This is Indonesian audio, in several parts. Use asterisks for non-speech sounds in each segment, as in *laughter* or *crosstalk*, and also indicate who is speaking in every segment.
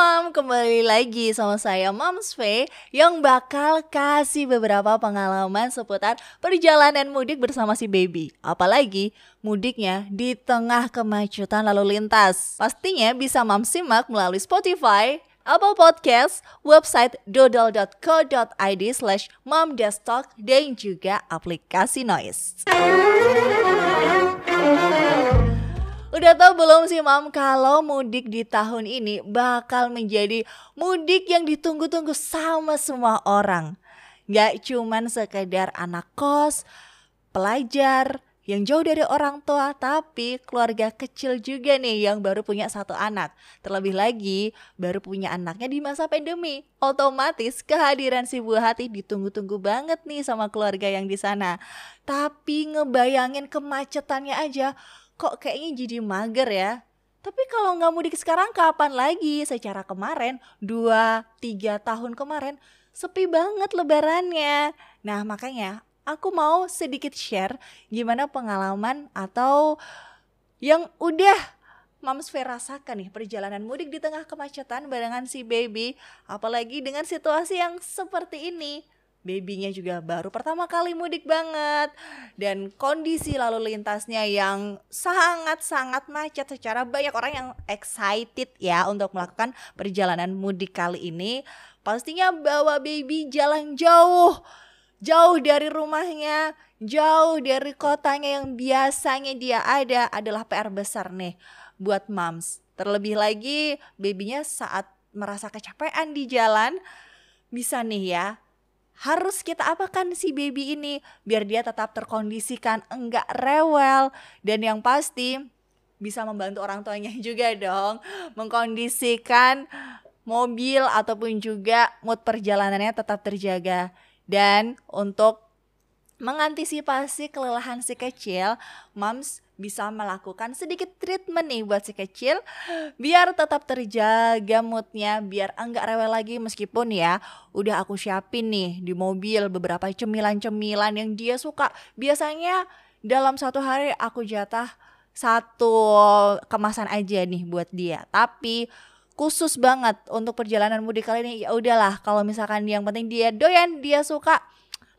Speaker 1: Mam, kembali lagi sama saya Moms V yang bakal kasih beberapa pengalaman seputar perjalanan mudik bersama si baby. Apalagi mudiknya di tengah kemacetan lalu lintas. Pastinya bisa Mam simak melalui Spotify, Apple Podcast, website dodol.co.id slash momdestalk dan juga aplikasi Noise. Udah tau belum sih mam kalau mudik di tahun ini bakal menjadi mudik yang ditunggu-tunggu sama semua orang. Gak cuman sekedar anak kos, pelajar, yang jauh dari orang tua tapi keluarga kecil juga nih yang baru punya satu anak. Terlebih lagi baru punya anaknya di masa pandemi. Otomatis kehadiran si buah hati ditunggu-tunggu banget nih sama keluarga yang di sana. Tapi ngebayangin kemacetannya aja kok kayaknya jadi mager ya. Tapi kalau nggak mudik sekarang kapan lagi? Secara kemarin, 2-3 tahun kemarin, sepi banget lebarannya. Nah makanya aku mau sedikit share gimana pengalaman atau yang udah Mams Fair rasakan nih perjalanan mudik di tengah kemacetan barengan si baby apalagi dengan situasi yang seperti ini babynya juga baru pertama kali mudik banget. Dan kondisi lalu lintasnya yang sangat-sangat macet secara banyak orang yang excited ya untuk melakukan perjalanan mudik kali ini. Pastinya bawa baby jalan jauh jauh dari rumahnya jauh dari kotanya yang biasanya dia ada adalah PR besar nih buat moms. Terlebih lagi babynya saat merasa kecapean di jalan bisa nih ya harus kita apakan si baby ini biar dia tetap terkondisikan, enggak rewel dan yang pasti bisa membantu orang tuanya *laughs* juga dong mengkondisikan mobil ataupun juga mood perjalanannya tetap terjaga. Dan untuk mengantisipasi kelelahan si kecil, moms bisa melakukan sedikit treatment nih buat si kecil biar tetap terjaga moodnya biar enggak rewel lagi. Meskipun ya udah aku siapin nih di mobil beberapa cemilan-cemilan yang dia suka. Biasanya dalam satu hari aku jatah satu kemasan aja nih buat dia. Tapi khusus banget untuk perjalanan mudik kali ini ya udahlah. Kalau misalkan yang penting dia doyan dia suka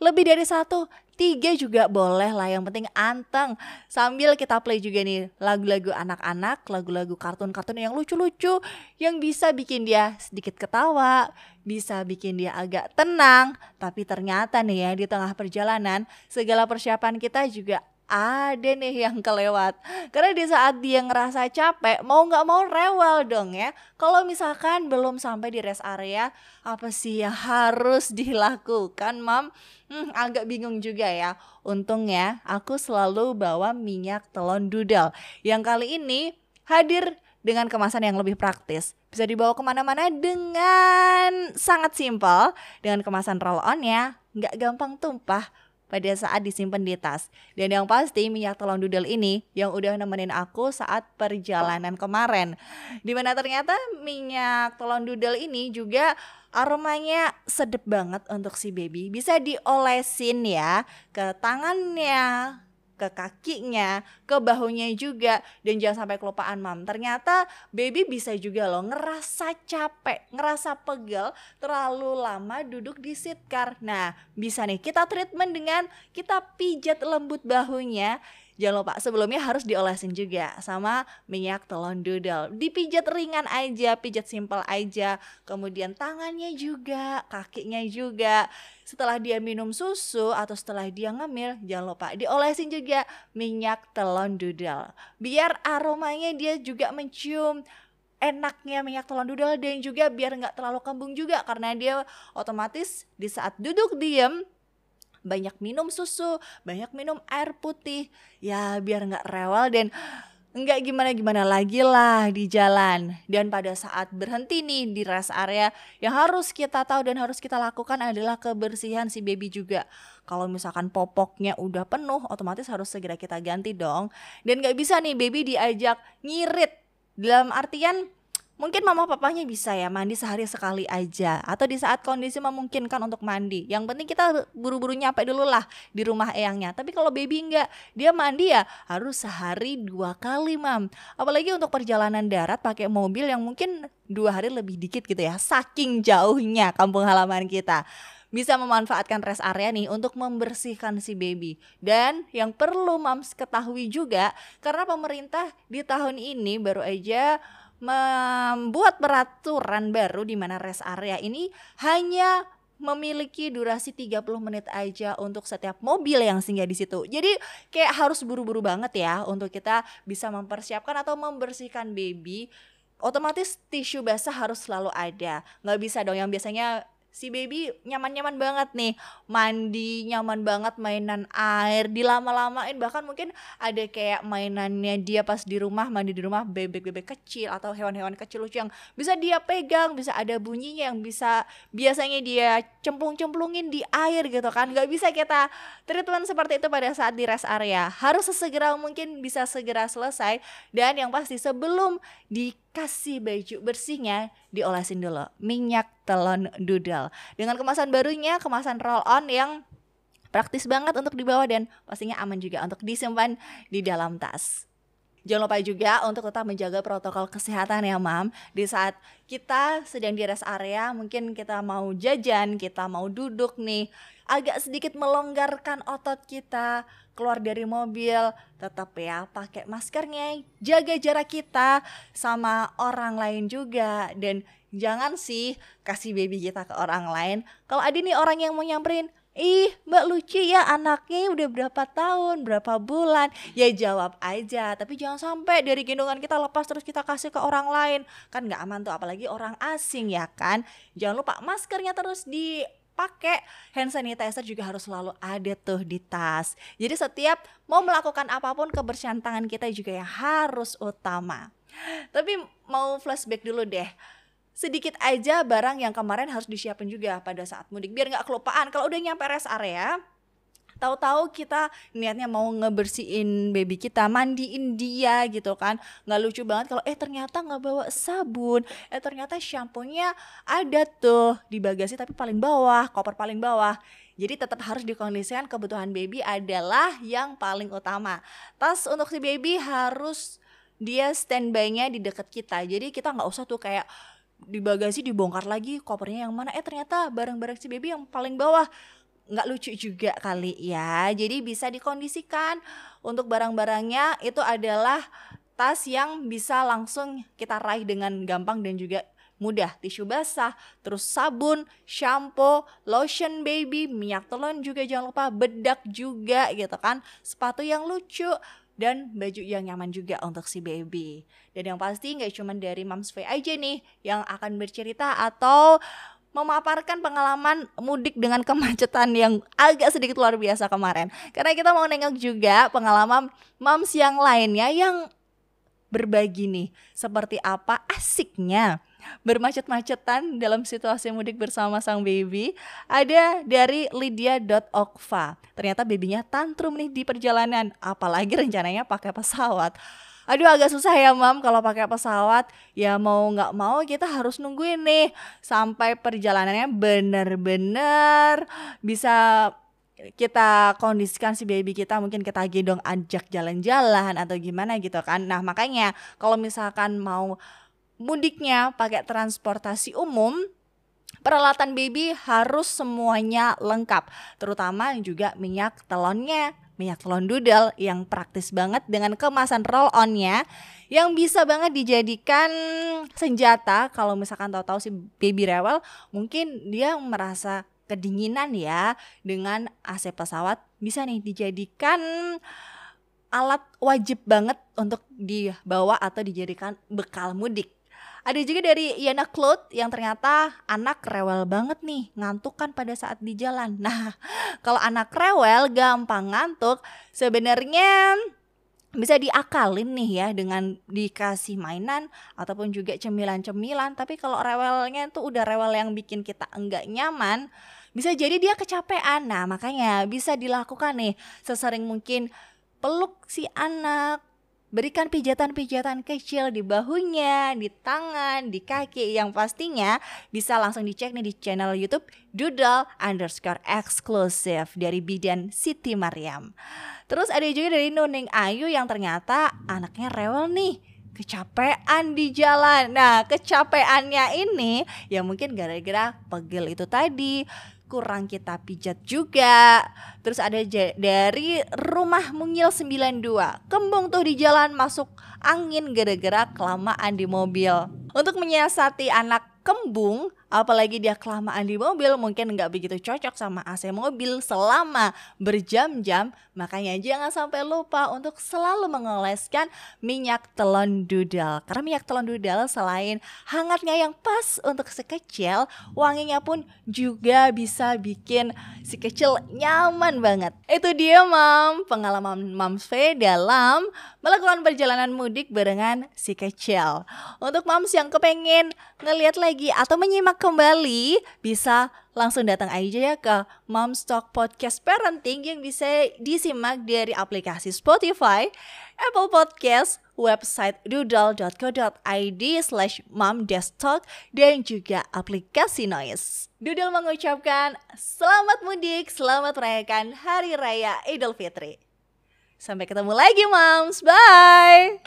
Speaker 1: lebih dari satu tiga juga boleh lah. Yang penting anteng. Sambil kita play juga nih lagu-lagu anak-anak lagu-lagu kartun-kartun yang lucu-lucu yang bisa bikin dia sedikit ketawa bisa bikin dia agak tenang. Tapi ternyata nih ya di tengah perjalanan segala persiapan kita juga ada nih yang kelewat. Karena di saat dia ngerasa capek mau nggak mau rewel dong ya. Kalau misalkan belum sampai di rest area apa sih yang harus dilakukan mam? Hmm, agak bingung juga ya. Untungnya aku selalu bawa minyak telon dudel yang kali ini hadir dengan kemasan yang lebih praktis. Bisa dibawa ke mana-mana dengan sangat simpel. Dengan kemasan roll on ya nggak gampang tumpah pada saat disimpan di tas. Dan yang pasti minyak telon dudel ini yang udah nemenin aku saat perjalanan kemarin. Di mana ternyata minyak telon dudel ini juga aromanya sedep banget untuk si baby. Bisa diolesin ya ke tangannya, ke kakinya, ke bahunya juga dan jangan sampai kelupaan mam. Ternyata baby bisa juga loh ngerasa capek, ngerasa pegel terlalu lama duduk di seat. Nah, bisa nih kita treatment dengan kita pijat lembut bahunya Jangan lupa sebelumnya harus diolesin juga sama minyak telon dudel. Dipijat ringan aja, pijat simpel aja. Kemudian tangannya juga, kakinya juga. Setelah dia minum susu atau setelah dia ngemil, jangan lupa diolesin juga minyak telon dudel. Biar aromanya dia juga mencium enaknya minyak telon dudel dan juga biar nggak terlalu kembung juga karena dia otomatis di saat duduk diem banyak minum susu, banyak minum air putih, ya biar nggak rewel dan nggak gimana-gimana lagi lah di jalan. Dan pada saat berhenti nih di rest area, yang harus kita tahu dan harus kita lakukan adalah kebersihan si baby juga. Kalau misalkan popoknya udah penuh, otomatis harus segera kita ganti dong. Dan nggak bisa nih baby diajak ngirit. Dalam artian Mungkin mama papanya bisa ya mandi sehari sekali aja atau di saat kondisi memungkinkan untuk mandi. Yang penting kita buru-buru nyampe dulu lah di rumah eyangnya. Tapi kalau baby enggak, dia mandi ya harus sehari dua kali mam. Apalagi untuk perjalanan darat pakai mobil yang mungkin dua hari lebih dikit gitu ya. Saking jauhnya kampung halaman kita bisa memanfaatkan rest area nih untuk membersihkan si baby. Dan yang perlu mams ketahui juga karena pemerintah di tahun ini baru aja membuat peraturan baru di mana rest area ini hanya memiliki durasi 30 menit aja untuk setiap mobil yang singgah di situ. Jadi kayak harus buru-buru banget ya untuk kita bisa mempersiapkan atau membersihkan baby. Otomatis tisu basah harus selalu ada. Nggak bisa dong yang biasanya si baby nyaman-nyaman banget nih. Mandi nyaman banget mainan air dilama-lamain. Bahkan mungkin ada kayak mainannya dia pas di rumah mandi di rumah bebek-bebek kecil atau hewan-hewan kecil lucu yang bisa dia pegang bisa ada bunyinya yang bisa biasanya dia cemplung-cemplungin di air gitu kan. Nggak bisa kita treatment seperti itu pada saat di rest area. Harus sesegera mungkin bisa segera selesai. Dan yang pasti sebelum dikasih baju bersihnya diolesin dulu. Minyak telon doodle. Dengan kemasan barunya kemasan roll on yang praktis banget untuk dibawa dan pastinya aman juga untuk disimpan di dalam tas. Jangan lupa juga untuk tetap menjaga protokol kesehatan ya mam. Di saat kita sedang di rest area mungkin kita mau jajan, kita mau duduk nih Agak sedikit melonggarkan otot kita keluar dari mobil Tetap ya pakai maskernya, jaga jarak kita sama orang lain juga Dan jangan sih kasih baby kita ke orang lain Kalau ada nih orang yang mau nyamperin Ih, Mbak lucu ya anaknya udah berapa tahun, berapa bulan. Ya jawab aja, tapi jangan sampai dari gendongan kita lepas terus kita kasih ke orang lain. Kan nggak aman tuh, apalagi orang asing ya kan. Jangan lupa maskernya terus dipakai hand sanitizer juga harus selalu ada tuh di tas. Jadi setiap mau melakukan apa pun kebersihan tangan kita juga yang harus utama. Tapi mau flashback dulu deh sedikit aja barang yang kemarin harus disiapin juga pada saat mudik biar nggak kelupaan kalau udah nyampe rest area tahu-tahu kita niatnya mau ngebersihin baby kita mandiin dia gitu kan. Nggak lucu banget kalau eh ternyata nggak bawa sabun. Eh ternyata shampoo-nya ada tuh di bagasi tapi paling bawah koper paling bawah. Jadi tetap harus dikondisikan kebutuhan baby adalah yang paling utama. Tas untuk si baby harus dia standby-nya di dekat kita. Jadi kita nggak usah tuh kayak di bagasi dibongkar lagi kopernya yang mana. Eh ternyata barang-barang si baby yang paling bawah nggak lucu juga kali ya. Jadi bisa dikondisikan untuk barang-barangnya. Itu adalah tas yang bisa langsung kita raih dengan gampang dan juga mudah. Tisu basah, terus sabun, shampoo, lotion baby, minyak telon juga jangan lupa, bedak juga gitu kan, sepatu yang lucu, dan baju yang nyaman juga untuk si baby. Dan yang pasti nggak cuma dari Moms V aja nih yang akan bercerita atau memaparkan pengalaman mudik dengan kemacetan yang agak sedikit luar biasa kemarin. Karena kita mau nengok juga pengalaman moms yang lainnya yang berbagi nih seperti apa asiknya bermacet-macetan dalam situasi mudik bersama sang baby ada dari Lydia.okva. Ternyata babynya tantrum nih di perjalanan, apalagi rencananya pakai pesawat. Aduh agak susah ya mam kalau pakai pesawat. Ya mau nggak mau kita harus nungguin nih sampai perjalanannya bener-bener bisa kita kondisikan si baby kita mungkin kita gendong ajak jalan-jalan atau gimana gitu kan. Nah makanya kalau misalkan mau mudiknya pakai transportasi umum, peralatan baby harus semuanya lengkap, terutama juga minyak telonnya, minyak telon doodle yang praktis banget dengan kemasan roll onnya yang bisa banget dijadikan senjata. Kalau misalkan tahu-tahu si baby rewel mungkin dia merasa kedinginan ya dengan AC pesawat. Bisa nih dijadikan alat wajib banget untuk dibawa atau dijadikan bekal mudik ada juga dari Yana Cloud yang ternyata anak rewel banget nih, ngantuk kan pada saat di jalan. *laughs* Nah, kalau anak rewel gampang ngantuk, sebenarnya bisa diakalin nih ya dengan dikasih mainan ataupun juga cemilan-cemilan. Tapi kalau rewelnya itu udah rewel yang bikin kita enggak nyaman, bisa jadi dia kecapean. Nah, makanya bisa dilakukan nih sesering mungkin peluk si anak, Berikan pijatan-pijatan kecil di bahunya, di tangan, di kaki yang pastinya bisa langsung dicek nih di channel YouTube Doodle underscore eksklusif dari bidan Siti Mariam. Terus ada juga dari Nuning Ayu yang ternyata anaknya rewel nih kecapean di jalan. Nah, kecapeannya ini ya mungkin gara-gara pegel itu tadi, kurang kita pijat juga. Terus ada dari rumah Mungil 92. Kembung tuh di jalan masuk angin gara-gara kelamaan di mobil. Untuk menyiasati anak kembung apalagi dia kelamaan di mobil mungkin nggak begitu cocok sama AC mobil selama berjam-jam. Makanya jangan sampai lupa untuk selalu mengoleskan minyak telon dudel. Karena minyak telon dudel selain hangatnya yang pas untuk si kecil wanginya pun juga bisa bikin si kecil nyaman banget. Itu dia mam. Pengalaman Mams V dalam melakukan perjalanan mudik barengan si kecil. Untuk Mams yang kepengen ngeliat lagi atau menyimak kembali, bisa langsung datang aja ya ke Mom Stock Podcast Parenting yang bisa disimak dari aplikasi Spotify, Apple Podcast, website doodle.co.id slash momdesktop dan juga aplikasi Noise. Doodle mengucapkan selamat mudik, selamat merayakan Hari Raya Idul Fitri. Sampai ketemu lagi moms, bye!